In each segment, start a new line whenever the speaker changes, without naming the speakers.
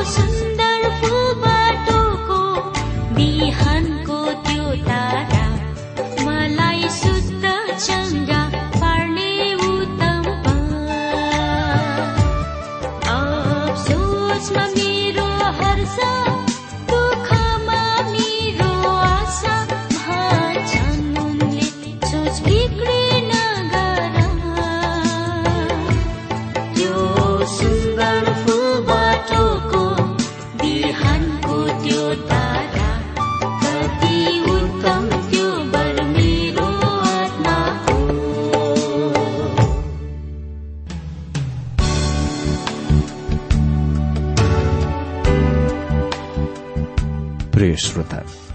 Dios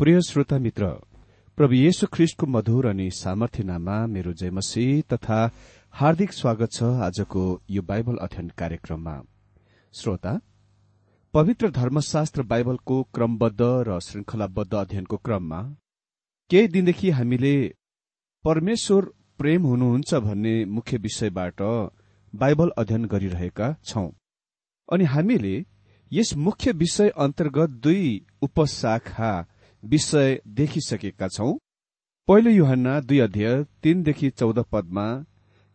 प्रिय श्रोता मित्र प्रभु येशु ख्रिष्टको मधुर अनि सामर्थ्य नाममा मेरो जयमसी तथा हार्दिक स्वागत छ आजको यो बाइबल अध्ययन कार्यक्रममा। श्रोता पवित्र धर्मशास्त्र बाइबलको क्रमबद्ध र श्रृंखलाबद्ध अध्ययनको क्रममा केही दिनदेखि हामीले परमेश्वर प्रेम हुनुहुन्छ भन्ने मुख्य विषयबाट बाइबल अध्ययन गरिरहेका छौं। अनि हामीले यस मुख्य विषय अन्तर्गत दुई उपशाखा विषय देखिसकेका छौं। पहिलो युहन्ना दुई अध्यय तीनदेखि चौध पदमा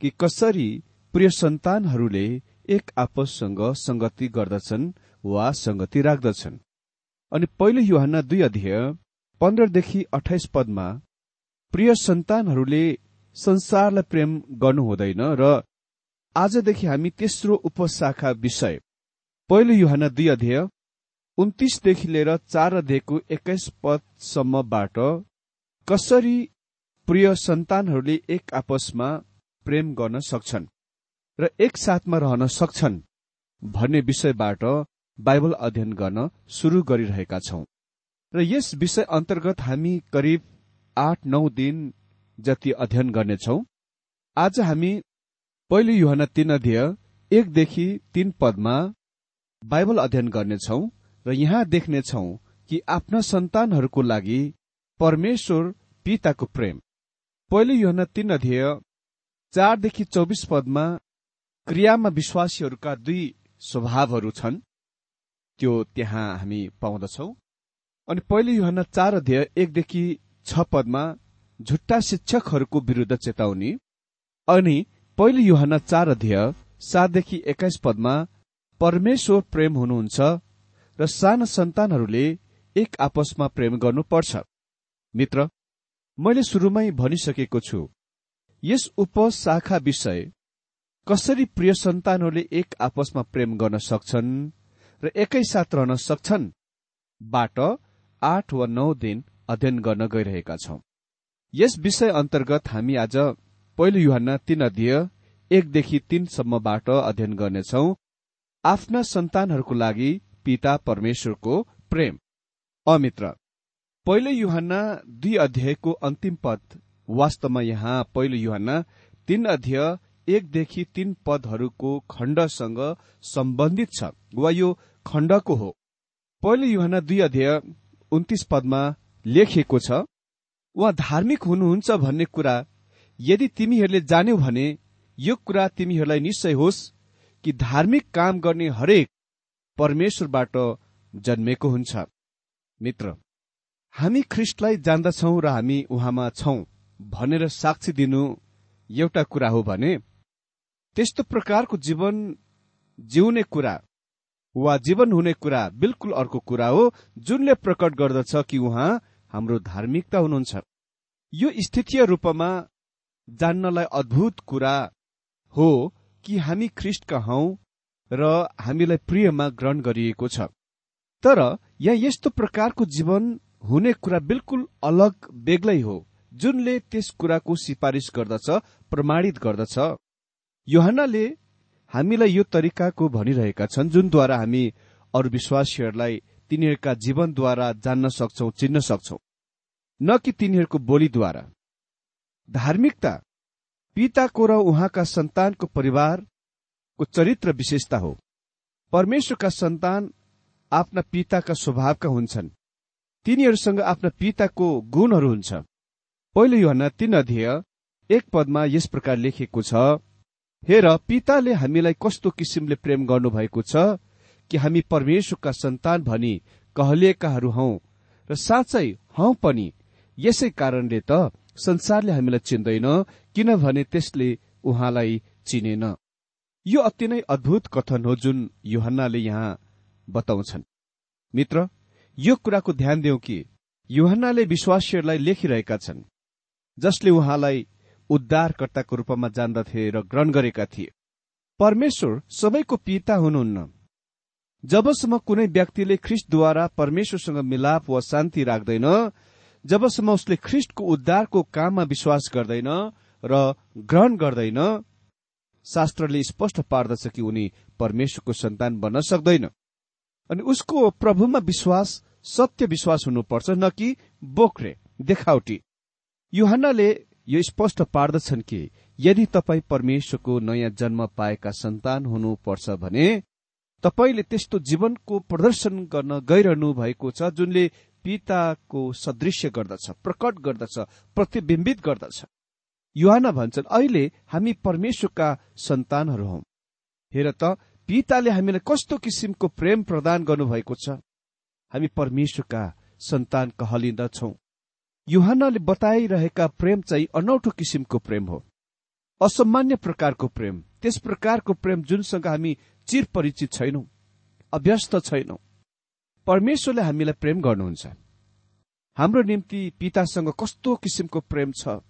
कि कसरी प्रिय सन्तानहरूले एक आपससँग संगति गर्दछन् वा संगति राख्दछन्। अनि पहिलो युहन्ना दुई अध्यय पन्ध्रदेखि अठाइस पदमा प्रिय सन्तानहरूले संसारलाई प्रेम गर्नु हुँदैन र आजदेखि हामी तेस्रो उपशाखा विषय। पहिलो युहना दुई अध्यय उन्तिसदेखि लिएर चार अध्यायको एक्काइस पदसम्मबाट कसरी प्रिय सन्तानहरूले एक आपसमा प्रेम गर्न सक्छन् र एक साथमा रहन सक्छन् भन्ने विषयबाट बाइबल अध्ययन गर्न शुरू गरिरहेका छौं। र यस विषय अन्तर्गत हामी करिब आठ नौ दिन जति अध्ययन गर्नेछौ। आज हामी पहिलो युहना तीन अध्यय एकदेखि तीन पदमा बाइबल अध्ययन गर्नेछौ। र यहाँ देख्नेछौ कि आफ्ना सन्तानहरूको लागि परमेश्वर पिताको प्रेम। पहिलो युहना तीन अध्यय चारदेखि चौबिस पदमा क्रियामा विश्वासीहरूका दुई स्वभावहरू छन्। त्यो त्यहाँ हामी पाउँदछौ। अनि पहिलो युहना चार अध्यय एकदेखि छ पदमा झुट्टा शिक्षकहरूको विरूद्ध चेतावनी। अनि पहिलो युहना चार अध्यय सातदेखि एक्काइस पदमा परमेश्वर प्रेम हुनुहुन्छ र साना सन्तानहरूले एक आपसमा प्रेम गर्नुपर्छ। मित्र मैले सुरुमै भनिसकेको छु यस उपशाखा विषय कसरी प्रिय सन्तानहरूले एक आपसमा प्रेम गर्न सक्छन् र एकैसाथ रहन सक्छन् बाट आठ वा नौ दिन अध्ययन गर्न गइरहेका छौं। यस विषय अन्तर्गत हामी आज पहिलो युहान तीन अध्यय एकदेखि तीनसम्मबाट अध्ययन गर्नेछौ। आफ्ना सन्तानहरूको लागि पिता परमेश्वरको प्रेम। अमित्र पहिलो युहान दुई अध्यायको अन्तिम पद। वास्तवमा यहाँ पहिलो युहान तीन अध्याय एकदेखि तीन पदहरूको खण्डसँग सम्बन्धित छ वा यो खण्डको हो। पहिलो युहान दुई अध्याय उन्तिस पदमा लेखिएको छ उहाँ धार्मिक हुनुहुन्छ भन्ने कुरा। यदि तिमीहरूले जान्यौ भने यो कुरा तिमीहरूलाई निश्चय होस् कि धार्मिक काम गर्ने हरेक परमेश्वरबाट जन्मेको हुन्छ। मित्र हामी ख्रिस्टलाई जान्दछौ र हामी उहाँमा छौं भनेर साक्षी दिनु एउटा कुरा हो भने त्यस्तो प्रकारको जीवन जिउने कुरा वा जीवन हुने कुरा बिल्कुल अर्को कुरा हो जुनले प्रकट गर्दछ कि उहाँ हाम्रो धार्मिकता हुनुहुन्छ। यो स्थितीय रूपमा जान्नलाई अद्भुत कुरा हो कि हामी ख्रिस्टका हौ र हामीलाई प्रियमा ग्रहण गरिएको छ। तर यहाँ यस्तो प्रकारको जीवन हुने कुरा बिल्कुल अलग बेग्लै हो जुनले त्यस कुराको सिफारिस गर्दछ प्रमाणित गर्दछ। योहनाले हामीलाई यो तरिकाको भनिरहेका छन् जुनद्वारा हामी अरू विश्वासीहरूलाई तिनीहरूका जीवनद्वारा जान्न सक्छौ चिन्न सक्छौ। न कि तिनीहरूको बोलीद्वारा। धार्मिकता पिताको र उहाँका सन्तानको परिवारको चरित्र विशेषता हो। परमेश्वरका सन्तान आफ्ना पिताका स्वभावका हुन्छन्। तिनीहरूसँग आफ्ना पिताको गुणहरू हुन्छ। पहिलो योहना तीन अध्यय एक पदमा यस प्रकार लेखिएको छ हेर पिताले हामीलाई कस्तो किसिमले प्रेम गर्नुभएको छ कि हामी परमेश्वरका सन्तान भनी कहलिएकाहरू हौ र साँच्चै हौ पनि। यसै कारणले त संसारले हामीलाई चिन्दैन किनभने त्यसले उहाँलाई चिनेन। यो अति नै अद्भुत कथन हो जुन युहन्नाले यहाँ बताउँछन्। मित्र यो कुराको ध्यान देऊ कि युहन्नाले विश्वासीहरूलाई लेखिरहेका छन् जसले उहाँलाई उद्धारकर्ताको रूपमा जान्दथे र ग्रहण गरेका थिए। परमेश्वर सबैको पिता हुनुहुन्न। जबसम्म कुनै व्यक्तिले ख्रिस्टद्वारा परमेश्वरसँग मिलाप वा शान्ति राख्दैन जबसम्म उसले ख्रिस्टको उद्धारको काममा विश्वास गर्दैन र ग्रहण गर्दैन शास्त्रले स्पष्ट पार्दछ कि उनी परमेश्वरको सन्तान बन्न सक्दैन। अनि उसको प्रभुमा विश्वास सत्य विश्वास हुनुपर्छ न कि बोक्रे देखावटी। युहन्नाले यो स्पष्ट पार्दछन् कि यदि तपाईँ परमेश्वरको नयाँ जन्म पाएका सन्तान हुनुपर्छ भने तपाईँले त्यस्तो जीवनको प्रदर्शन गर्न गइरहनु भएको छ जुनले पिताको सदृश्य गर्दछ प्रकट गर्दछ प्रतिबिम्बित गर्दछ। युहाना भन्छन् अहिले हामी परमेश्वरका सन्तानहरू हौ। हेर त पिताले हामीलाई कस्तो किसिमको प्रेम प्रदान गर्नुभएको छ। हामी परमेश्वरका सन्तान कहलिँदछौ युहानले बताइरहेका प्रेम चाहिँ अनौठो किसिमको प्रेम हो। असामान्य प्रकारको प्रेम। त्यस प्रकारको प्रेम जुनसँग हामी चिर परिचित छैनौं अभ्यस्त छैनौं। परमेश्वरले हामीलाई प्रेम गर्नुहुन्छ। हाम्रो निम्ति पितासँग कस्तो किसिमको प्रेम छ?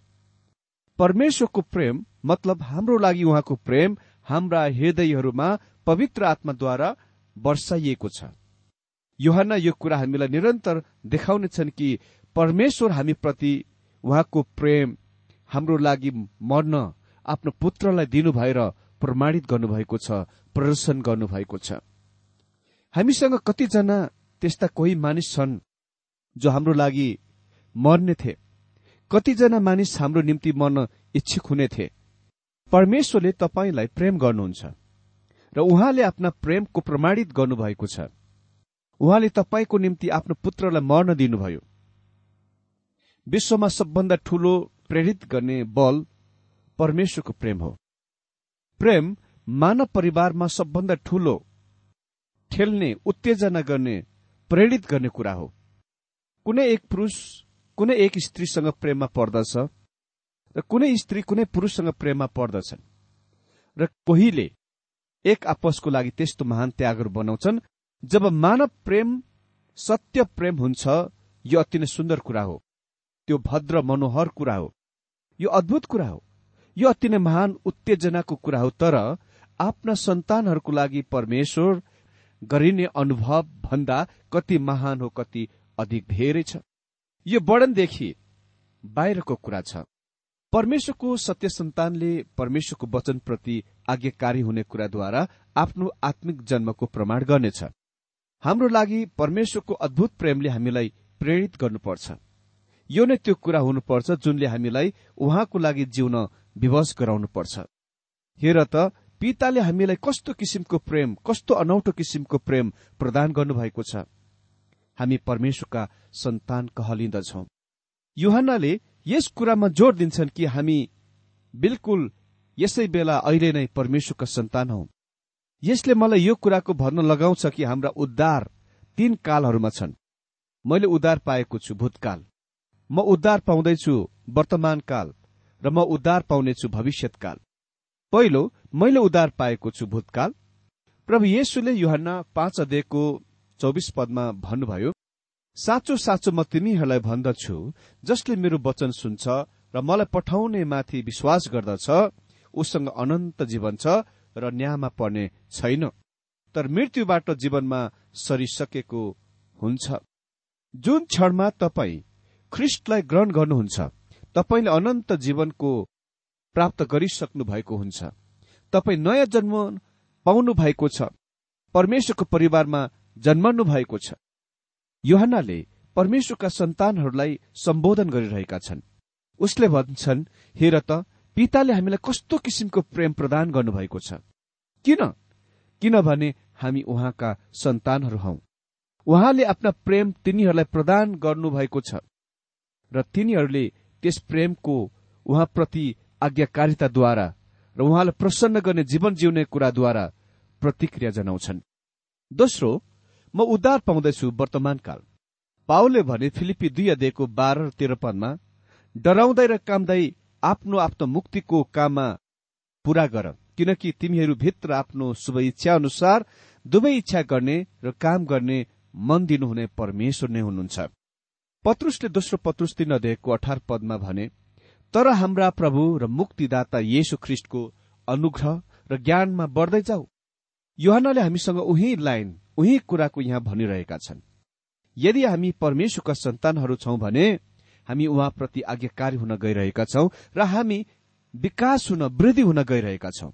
परमेश्वरको प्रेम मतलब हाम्रो लागि उहाँको प्रेम हाम्रा हृदयहरूमा पवित्र आत्माद्वारा वर्षाइएको छ। योहना यो कुरा हामीलाई निरन्तर देखाउनेछन् कि परमेश्वर हामीप्रति उहाँको प्रेम हाम्रो लागि मर्न आफ्नो पुत्रलाई दिनु भएर प्रमाणित गर्नुभएको छ प्रदर्शन गर्नुभएको छ। हामीसँग कतिजना त्यस्ता कोही मानिस छन् जो हाम्रो लागि मर्ने थिए। कतिजना मानिस हाम्रो निम्ति मर्न इच्छुक हुने थिए। परमेश्वरले तपाईँलाई प्रेम गर्नुहुन्छ र उहाँले आफ्ना प्रेमको प्रमाणित गर्नुभएको छ। उहाँले तपाईँको निम्ति आफ्नो पुत्रलाई मर्न दिनुभयो। विश्वमा सबभन्दा ठूलो प्रेरित गर्ने बल परमेश्वरको प्रेम हो। प्रेम मानव परिवारमा सबभन्दा ठूलो ठेल्ने उत्तेजना गर्ने प्रेरित गर्ने कुरा हो। कुनै एक पुरुष कुनै एक स्त्रीसँग प्रेममा पर्दछ र कुनै स्त्री कुनै पुरुषसँग प्रेममा पर्दछन् र कोहीले एक आपसको लागि त्यस्तो महान त्यागहरू बनाउँछन् जब मानव प्रेम सत्य प्रेम हुन्छ यो अति नै सुन्दर कुरा हो। त्यो भद्र मनोहर कुरा हो। यो अद्भुत कुरा हो। यो अति नै महान उत्तेजनाको कुरा हो। तर आफ्ना सन्तानहरूको लागि परमेश्वर गरिने अनुभव भन्दा कति महान हो कति अधिक धेरै छ। यो वर्णनदेखि बाहिरको कुरा छ। परमेश्वरको सत्य सन्तानले परमेश्वरको वचनप्रति आज्ञाकारी हुने कुराद्वारा आफ्नो आत्मिक जन्मको प्रमाण गर्नेछ। हाम्रो लागि परमेश्वरको अद्भुत प्रेमले हामीलाई प्रेरित गर्नुपर्छ। यो नै त्यो कुरा हुनुपर्छ जुनले हामीलाई उहाँको लागि जिउन विवश गराउनुपर्छ। हेर त पिताले हामीलाई कस्तो किसिमको प्रेम कस्तो अनौठो किसिमको प्रेम प्रदान गर्नुभएको छ। हामी परमेश्वरका सन्तान कहलिँदछौ युहन्नाले यस कुरामा जोड़ दिन्छन् कि हामी बिल्कुल यसै बेला अहिले नै परमेश्वरका सन्तान हौ। यसले मलाई यो कुराको भर्न लगाउँछ कि हाम्रा उद्धार तीन कालहरूमा छन्। मैले उद्धार पाएको छु भूतकाल। म उद्धार पाउँदैछु वर्तमान काल र म उद्धार पाउनेछु भविष्यतकाल। पहिलो मैले उद्धार पाएको छु भूतकाल। प्रभु येशुले युहन्ना पाँच अध्ययको चौबिस पदमा भन्नुभयो साँचो साँचो म तिमीहरूलाई भन्दछु जसले मेरो वचन सुन्छ र मलाई पठाउने माथि विश्वास गर्दछ उसँग अनन्त जीवन छ र न्यायमा पर्ने छैन तर मृत्युबाट जीवनमा सरिसकेको हुन्छ। जुन क्षणमा तपाईँ ख्रिस्टलाई ग्रहण गर्नुहुन्छ तपाईँले अनन्त जीवनको प्राप्त गरिसक्नु भएको हुन्छ। तपाईँ नयाँ जन्म पाउनु भएको छ। परमेश्वरको परिवारमा जन्मनु भएको छ। योहनाले परमेश्वरका सन्तानहरूलाई सम्बोधन गरिरहेका छन्। उसले भन्छन् हेर त पिताले हामीलाई कस्तो किसिमको प्रेम प्रदान गर्नुभएको छ। किन? किनभने हामी उहाँका सन्तानहरू हौ। उहाँले आफ्ना प्रेम तिनीहरूलाई प्रदान गर्नुभएको छ। र तिनीहरूले त्यस प्रेमको उहाँप्रति आज्ञाकारिताद्वारा र उहाँलाई प्रसन्न गर्ने जीवन जिउने कुराद्वारा प्रतिक्रिया जनाउँछन्। दोस्रो म उद्धार पाउँदैछु वर्तमान काल पाओले भने फिलिपी दुई अध्ययको बाह्र र तेह्र पदमा डराउँदै र कामदै आफ्नो आफ्नो मुक्तिको काममा पूरा गर किनकि तिमीहरू भित्र आफ्नो शुभ इच्छा अनुसार दुवै इच्छा गर्ने र काम गर्ने मन दिनुहुने परमेश्वर नै हुनुहुन्छ। पत्रुसले दोस्रो पत्रुस तीन अध्यायको अठार पदमा भने तर हाम्रा प्रभु र मुक्तिदाता येशु ख्रिष्टको अनुग्रह र ज्ञानमा बढ्दै जाऊ। युहानले हामीसँग उही लाइन उही कुराको यहाँ भनिरहेका छन्। यदि हामी परमेश्वरका सन्तानहरू छौं भने हामी उहाँप्रति आज्ञाकारी हुन गइरहेका छौं र हामी विकास हुन वृद्धि हुन गइरहेका छौं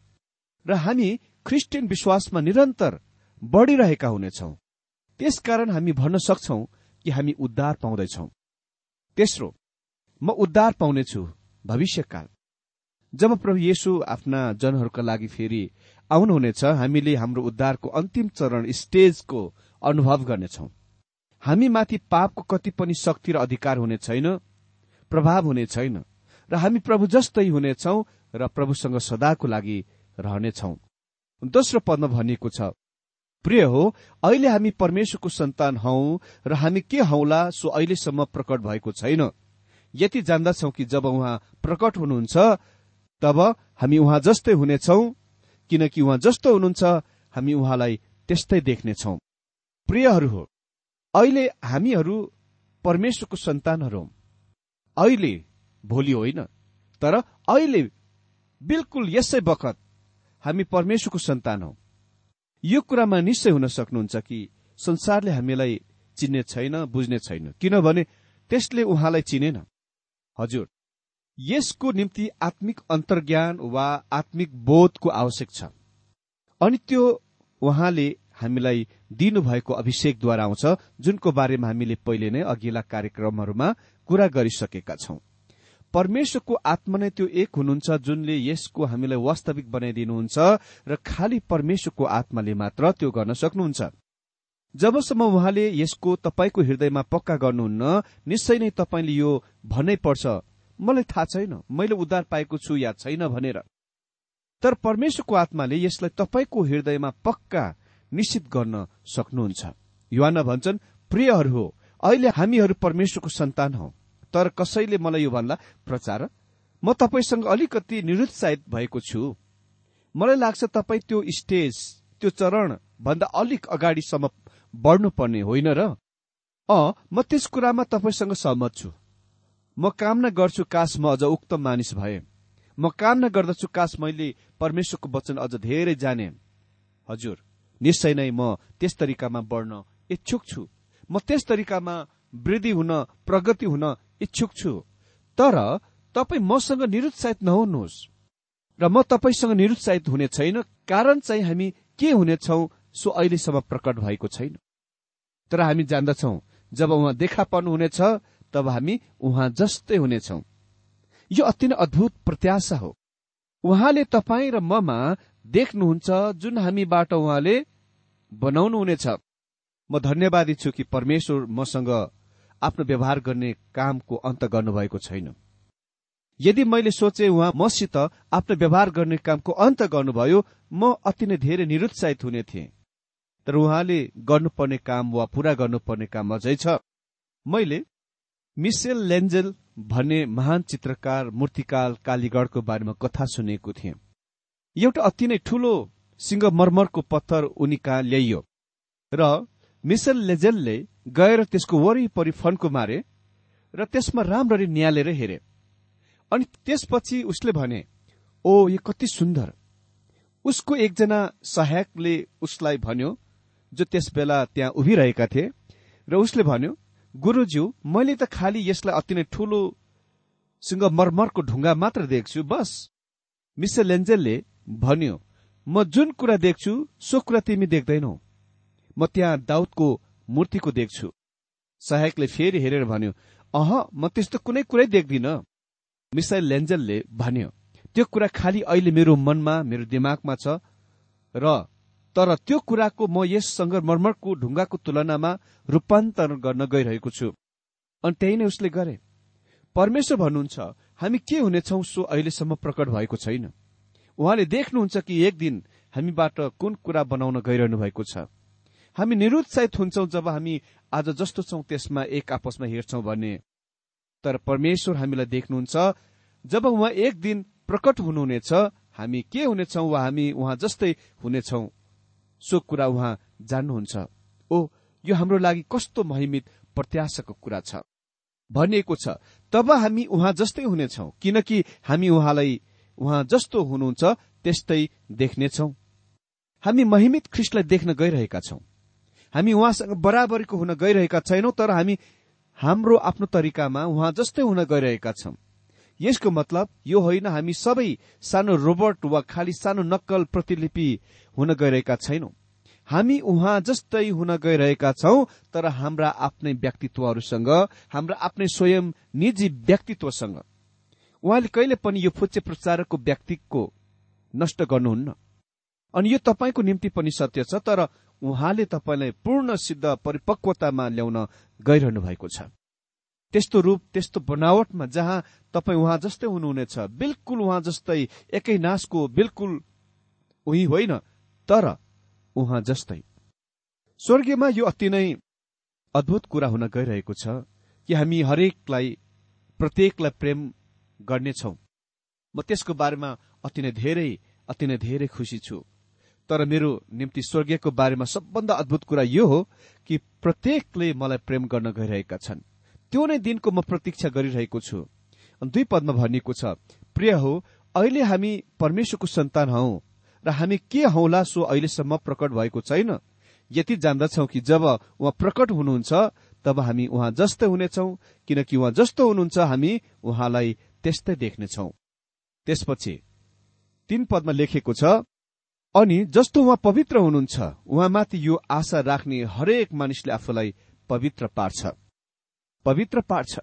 र हामी क्रिस्चियन विश्वासमा निरन्तर बढ़िरहेका हुनेछौं। त्यसकारण हामी भन्न सक्छौ कि हामी उद्धार पाउँदैछौ। तेस्रो म उद्धार पाउनेछु भविष्यकाल। जब प्रभु येशु आफ्ना जनहरूका लागि फेरि आउनुहुनेछ हामीले हाम्रो उद्धारको अन्तिम चरण स्टेजको अनुभव गर्नेछौ। हामी माथि पापको कति पनि शक्ति र अधिकार हुने छैन प्रभाव हुने छैन र हामी प्रभु जस्तै हुनेछौ र प्रभुसँग सदाको लागि रहनेछौ। दोस्रो पदमा भनिएको छ प्रिय हो अहिले हामी परमेश्वरको सन्तान हौ र हामी के हौला सो अहिलेसम्म प्रकट भएको छैन। यति जान्दछौ कि जब उहाँ प्रकट हुनुहुन्छ तब हामी उहाँ जस्तै हुनेछौ किनकि उहाँ जस्तो हुनुहुन्छ हामी उहाँलाई त्यस्तै देख्नेछौ। प्रियहरू हो अहिले हामीहरू परमेश्वरको सन्तानहरू हौ। अहिले भोलि होइन तर अहिले बिल्कुल यसै बखत हामी परमेश्वरको सन्तान हौ। यो कुरामा निश्चय हुन सक्नुहुन्छ कि संसारले हामीलाई चिन्ने छैन बुझ्ने छैन। किनभने त्यसले उहाँलाई चिनेन। हजुर यसको निम्ति आत्मिक अन्तर्ज्ञान वा आत्मिक बोधको आवश्यक छ। अनि त्यो उहाँले हामीलाई दिनुभएको अभिषेकद्वारा आउँछ जुनको बारेमा हामीले पहिले नै अघिल्ला कार्यक्रमहरूमा कुरा गरिसकेका छौं। परमेश्वरको आत्मा नै त्यो एक हुनुहुन्छ जुनले यसको हामीलाई वास्तविक बनाइदिनुहुन्छ र खालि परमेश्वरको आत्माले मात्र त्यो गर्न सक्नुहुन्छ। जबसम्म उहाँले यसको तपाईँको हृदयमा पक्का गर्नुहुन्न निश्चय नै तपाईँले यो भन्नै पर्छ मलाई थाहा छैन। मैले उद्धार पाएको छु या छैन भनेर। तर परमेश्वरको आत्माले यसलाई तपाईँको हृदयमा पक्का निश्चित गर्न सक्नुहुन्छ। युवाना भन्छन् प्रियहरू हो अहिले हामीहरू परमेश्वरको सन्तान हौ। तर कसैले मलाई यो भन्ला प्रचार म तपाईँसँग अलिकति निरुत्साहित भएको छु। मलाई लाग्छ तपाईँ त्यो स्टेज त्यो चरण भन्दा अलिक अगाडिसम्म बढ्नुपर्ने होइन र? अ म त्यस कुरामा तपाईँसँग सहमत छु। म कामना गर्छु काश म अझ उक्त मानिस भए। म कामना गर्दछु काश मैले परमेश्वरको वचन अझ धेरै जाने। हजुर निश्चय नै म त्यस तरिकामा बढ्न इच्छुक छु। म त्यस तरिकामा वृद्धि हुन प्रगति हुन इच्छुक छु। तर तपाईँ मसँग निरुत्साहित नहुनुहोस्। र म तपाईँसँग निरुत्साहित हुने छैन कारण चाहिँ हामी के हुनेछौ सो अहिलेसम्म प्रकट भएको छैन। तर हामी जान्दछौ जब उहाँ देखा पर्नुहुनेछ तब हामी उहाँ जस्तै हुनेछौ। यो अति नै अद्भुत प्रत्याशा हो। उहाँले तपाईँ र ममा देख्नुहुन्छ जुन हामीबाट उहाँले बनाउनुहुनेछ। म धन्यवादी छु कि परमेश्वर मसँग आफ्नो व्यवहार गर्ने कामको अन्त गर्नुभएको छैन। यदि मैले सोचे उहाँ मसित आफ्नो व्यवहार गर्ने कामको अन्त गर्नुभयो म अति नै धेरै निरुत्साहित हुने थिएँ। तर उहाँले गर्नुपर्ने काम वा पूरा गर्नुपर्ने काम अझै छ। मैले मिसेल लेन्जेल भन्ने महान चित्रकार मूर्तिकाल कालीगढ़को बारेमा कथा सुनेको थिएँ। एउटा अति नै ठूलो सिंहमरमरको पत्थर उनी कहाँ ल्याइयो। र मिसेल लेजेलले गएर त्यसको वरिपरि फन्को मारे र त्यसमा राम्ररी निहालेर हेरे। अनि त्यसपछि उसले भने ओ यो कति सुन्दर। उसको एकजना सहायकले उसलाई भन्यो जो त्यस बेला त्यहाँ उभिरहेका थिए। र उसले भन्यो गुरुज्यू मैले त खालि यसलाई अति नै ठूलो सिंहमरमरको ढुङ्गा मात्र देख्छु बस। मिसेल लेन्जेलले भन्यो म जुन कुरा देख्छु सो कुरा तिमी देख्दैनौ। म त्यहाँ दाउदको मूर्तिको देख्छु। सहायकले फेरि हेरेर भन्यो अह म त्यस्तो कुनै कुरै देख्दिन। मिसाइल लेन्जलले भन्यो त्यो कुरा खालि अहिले मेरो मनमा मेरो दिमागमा छ र तर त्यो कुराको म यस सङ्गमर्मरको ढुङ्गाको तुलनामा रूपान्तरण गर्न गइरहेको छु। अनि त्यही नै उसले गरे। परमेश्वर भन्नुहुन्छ हामी के हुनेछौ सो अहिलेसम्म प्रकट भएको छैन। उहाँले देख्नुहुन्छ कि एक दिन हामीबाट कुन कुरा बनाउन गइरहनु भएको छ। हामी निरुत्साहित हुन्छौ जब हामी आज जस्तो छौं त्यसमा एक आपसमा हेर्छौं भने। तर परमेश्वर हामीलाई देख्नुहुन्छ जब उहाँ एक दिन प्रकट हुनुहुनेछ हामी के हुनेछौ वा हामी उहाँ जस्तै हुनेछौ। सो कुरा उहाँ जान्नुहुन्छ। ओ यो हाम्रो लागि कस्तो महिमित प्रत्याशाको कुरा छ। भनिएको छ तब हामी उहाँ जस्तै हुनेछौ किनकि हामी उहाँलाई उहाँ जस्तो हुनुहुन्छ त्यस्तै देख्नेछौ। हामी महिमित ख्रिस्टलाई देख्न गइरहेका छौं। हामी उहाँसँग बराबरीको हुन गइरहेका छैनौं तर हामी हाम्रो आफ्नो तरिकामा उहाँ जस्तै हुन गइरहेका छौं। यसको मतलब यो होइन हामी सबै सानो रोबोट वा खालि सानो नक्कल प्रतिलिपि हुन गइरहेका छैनौं। हामी उहाँ जस्तै हुन गइरहेका छौं तर हाम्रा आफ्नै व्यक्तित्वहरूसँग हाम्रा आफ्नै स्वयं निजी व्यक्तित्वसँग। उहाँले कहिले पनि यो फुच्चे प्रचारकको व्यक्तिको नष्ट गर्नुहुन्न। अनि यो तपाईँको निम्ति पनि सत्य छ तर उहाँले तपाईँलाई पूर्ण सिद्ध परिपक्वतामा ल्याउन गइरहनु भएको छ। त्यस्तो रूप त्यस्तो बनावटमा जहाँ तपाईँ उहाँ जस्तै हुनुहुनेछ बिल्कुल उहाँ जस्तै एकै नासको बिल्कुल उही होइन तर उहाँ जस्तै। स्वर्गीयमा यो अति नै अद्भुत कुरा हुन गइरहेको छ कि हामी हरेकलाई प्रत्येकलाई प्रेम गर्नेछौ। म त्यसको बारेमा अति नै धेरै अति नै धेरै खुसी छु। तर मेरो निम्ति स्वर्गीयको बारेमा सबभन्दा अद्भुत कुरा यो हो कि प्रत्येकले मलाई प्रेम गर्न गइरहेका छन्। त्यो नै दिनको म प्रतीक्षा गरिरहेको छु। दुई पदमा भनिएको छ प्रिय हो अहिले हामी परमेश्वरको सन्तान हौ र हामी के हौला सो अहिलेसम्म प्रकट भएको छैन? यति जान्दछौ कि जब उहाँ प्रकट हुनुहुन्छ तब हामी उहाँ जस्तै हुनेछौ किनकि उहाँ जस्तो हुनुहुन्छ हामी उहाँलाई त्यस्तै देख्नेछौ। त्यसपछि तीन पदमा लेखेको छ अनि जस्तो उहाँ पवित्र हुनुहुन्छ उहाँमाथि यो आशा राख्ने हरेक मानिसले आफूलाई पवित्र पार्छ। पवित्र पार्छ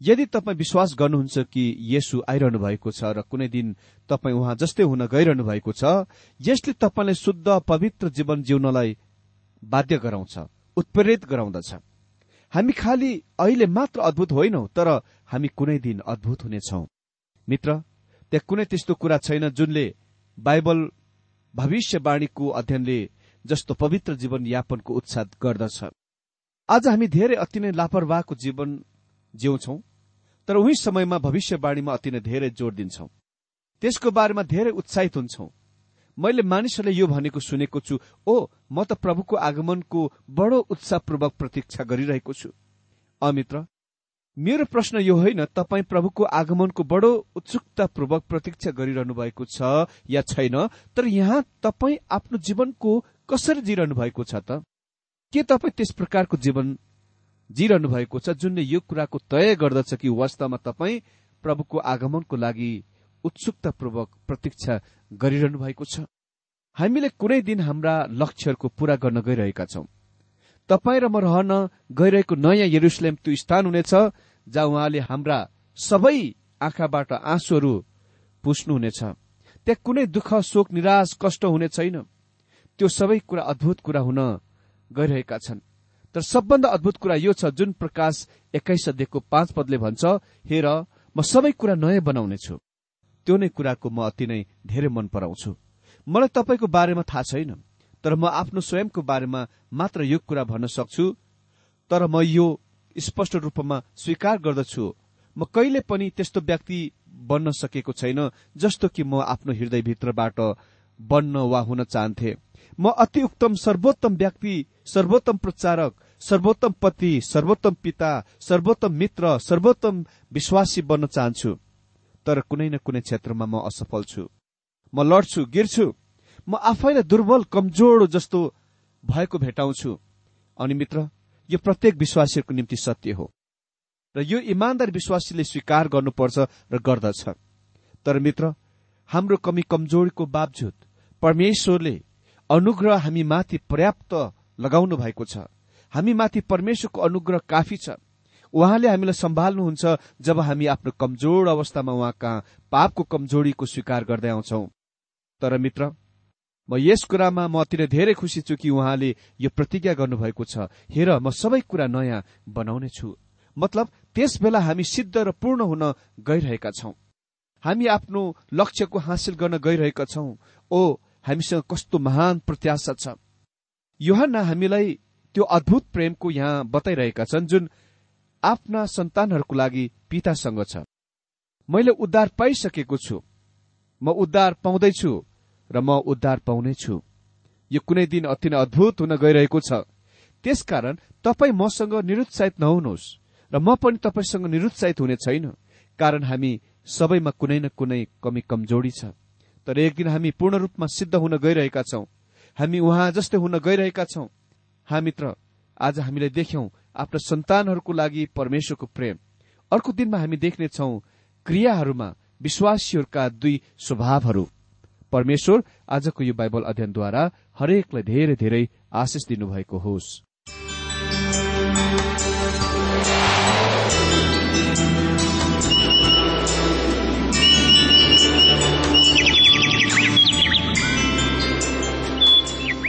यदि तपाईँ विश्वास गर्नुहुन्छ कि येसु आइरहनु भएको छ र कुनै दिन तपाईँ उहाँ जस्तै हुन गइरहनु भएको छ यसले तपाईँलाई शुद्ध पवित्र जीवन जिउनलाई बाध्य गराउँछ उत्प्रेरित गराउँदछ। हामी खालि अहिले मात्र अद्भुत होइनौ तर हामी कुनै दिन अद्भुत हुनेछौ। मित्र त्यहाँ कुनै त्यस्तो कुरा छैन जुनले बाइबल भविष्यवाणीको अध्ययनले जस्तो पवित्र जीवन यापनको उत्साह गर्दछ। आज हामी धेरै अति नै लापरवाहको जीवन जिउँछौ तर उही समयमा भविष्यवाणीमा अति नै धेरै जोड़ दिन्छौ। त्यसको बारेमा धेरै उत्साहित हुन्छौ। मैले मानिसहरूले यो भनेको सुनेको छु ओ म त प्रभुको आगमनको बडो उत्साहपूर्वक प्रतीक्षा गरिरहेको छु। अमित्र मेरो प्रश्न यो होइन तपाईँ प्रभुको आगमनको बडो उत्सुकतापूर्वक प्रतीक्षा गरिरहनु भएको छ या छैन तर यहाँ तपाईँ आफ्नो जीवनको कसरी जिरहनु भएको छ त? के तपाईँ त्यस प्रकारको जीवन जिरहनु भएको छ जुनले यो कुराको तय गर्दछ कि वास्तवमा तपाईँ प्रभुको आगमनको लागि उत्सुकतापूर्वक प्रतीक्षा गरिरहनु भएको छ? हामीले कुनै दिन हाम्रा लक्ष्यहरूको पूरा गर्न गइरहेका छौं। तपाईँ र म रहन गइरहेको नयाँ यरुसलेम त्यो स्थान हुनेछ जहाँ उहाँले हाम्रा सबै आँखाबाट आँसुहरू पुस्नुहुनेछ। त्यहाँ कुनै दुःख शोक निराश कष्ट हुने छैन। त्यो सबै कुरा अद्भुत कुरा हुन गइरहेका छन्। तर सबभन्दा अद्भुत कुरा यो छ जुन प्रकाश एक्काइस अध्ययको पाँच पदले भन्छ हेर म सबै कुरा नयाँ बनाउनेछु। त्यो नै कुराको म अति नै धेरै मन पराउँछु। मलाई तपाईँको बारेमा थाहा छैन तर म आफ्नो स्वयंको बारेमा मात्र यो कुरा भन्न सक्छु। तर म यो स्पष्ट रूपमा स्वीकार गर्दछु। म कहिले पनि त्यस्तो व्यक्ति बन्न सकेको छैन जस्तो कि म आफ्नो हृदयभित्रबाट बन्न वा हुन चाहन्थे। म अति उत्तम सर्वोत्तम व्यक्ति सर्वोत्तम प्रचारक सर्वोत्तम पति सर्वोत्तम पिता सर्वोत्तम मित्र सर्वोत्तम विश्वासी बन्न चाहन्छु। तर कुनै न कुनै क्षेत्रमा म असफल छु। म लड्छु गिर्छु। म आफैलाई दुर्बल कमजोर जस्तो भएको भेटाउँछु। अनि मित्र यो प्रत्येक विश्वासीहरूको निम्ति सत्य हो। र यो इमान्दार विश्वासीले स्वीकार गर्नुपर्छ र गर्दछ। तर मित्र हाम्रो कमी कमजोरीको बावजुद परमेश्वरले अनुग्रह हामी माथि पर्याप्त लगाउनु भएको छ। हामी माथि परमेश्वरको अनुग्रह काफी छ। उहाँले हामीलाई सम्हाल्नुहुन्छ जब हामी आफ्नो कमजोर अवस्थामा उहाँ कहाँ पापको कमजोरीको स्वीकार गर्दै आउँछौ। तर मित्र म यस कुरामा म अति नै धेरै खुसी छु कि उहाँले यो प्रतिज्ञा गर्नुभएको छ। हेर म सबै कुरा नयाँ बनाउने छु। मतलब त्यस बेला हामी सिद्ध र पूर्ण हुन गइरहेका छौं। हामी आफ्नो लक्ष्यको हासिल गर्न गइरहेका छौं। ओ हामीसँग कस्तो महान प्रत्याशा छ। योहन्ना हामीलाई त्यो अद्भुत प्रेमको यहाँ बताइरहेका छन् जुन
आफ्ना सन्तानहरूको लागि पितासँग छ। मैले उद्धार पाइसकेको छु। म उद्धार पाउँदैछु र म उद्धार पाउनेछु। यो कुनै दिन अति नै अद्भुत हुन गइरहेको छ। त्यसकारण तपाईँ मसँग निरुत्साहित नहुनुहोस् र म पनि तपाईँसँग निरुत्साहित हुने छैन कारण हामी सबैमा कुनै न कुनै कमी कमजोरी छ। तर एक दिन हामी पूर्ण रूपमा सिद्ध हुन गइरहेका छौं। हामी उहाँ जस्तै हुन गइरहेका छौं। हा मित्र आज हामीले देख्यौं आफ्ना सन्तानहरूको लागि परमेश्वरको प्रेम। अर्को दिनमा हामी देख्नेछौ क्रियाहरूमा विश्वासीहरूका दुई स्वभावहरू। परमेश्वर आजको यो बाइबल अध्ययनद्वारा हरेकलाई धेरै धेरै आशिष दिनुभएको होस्।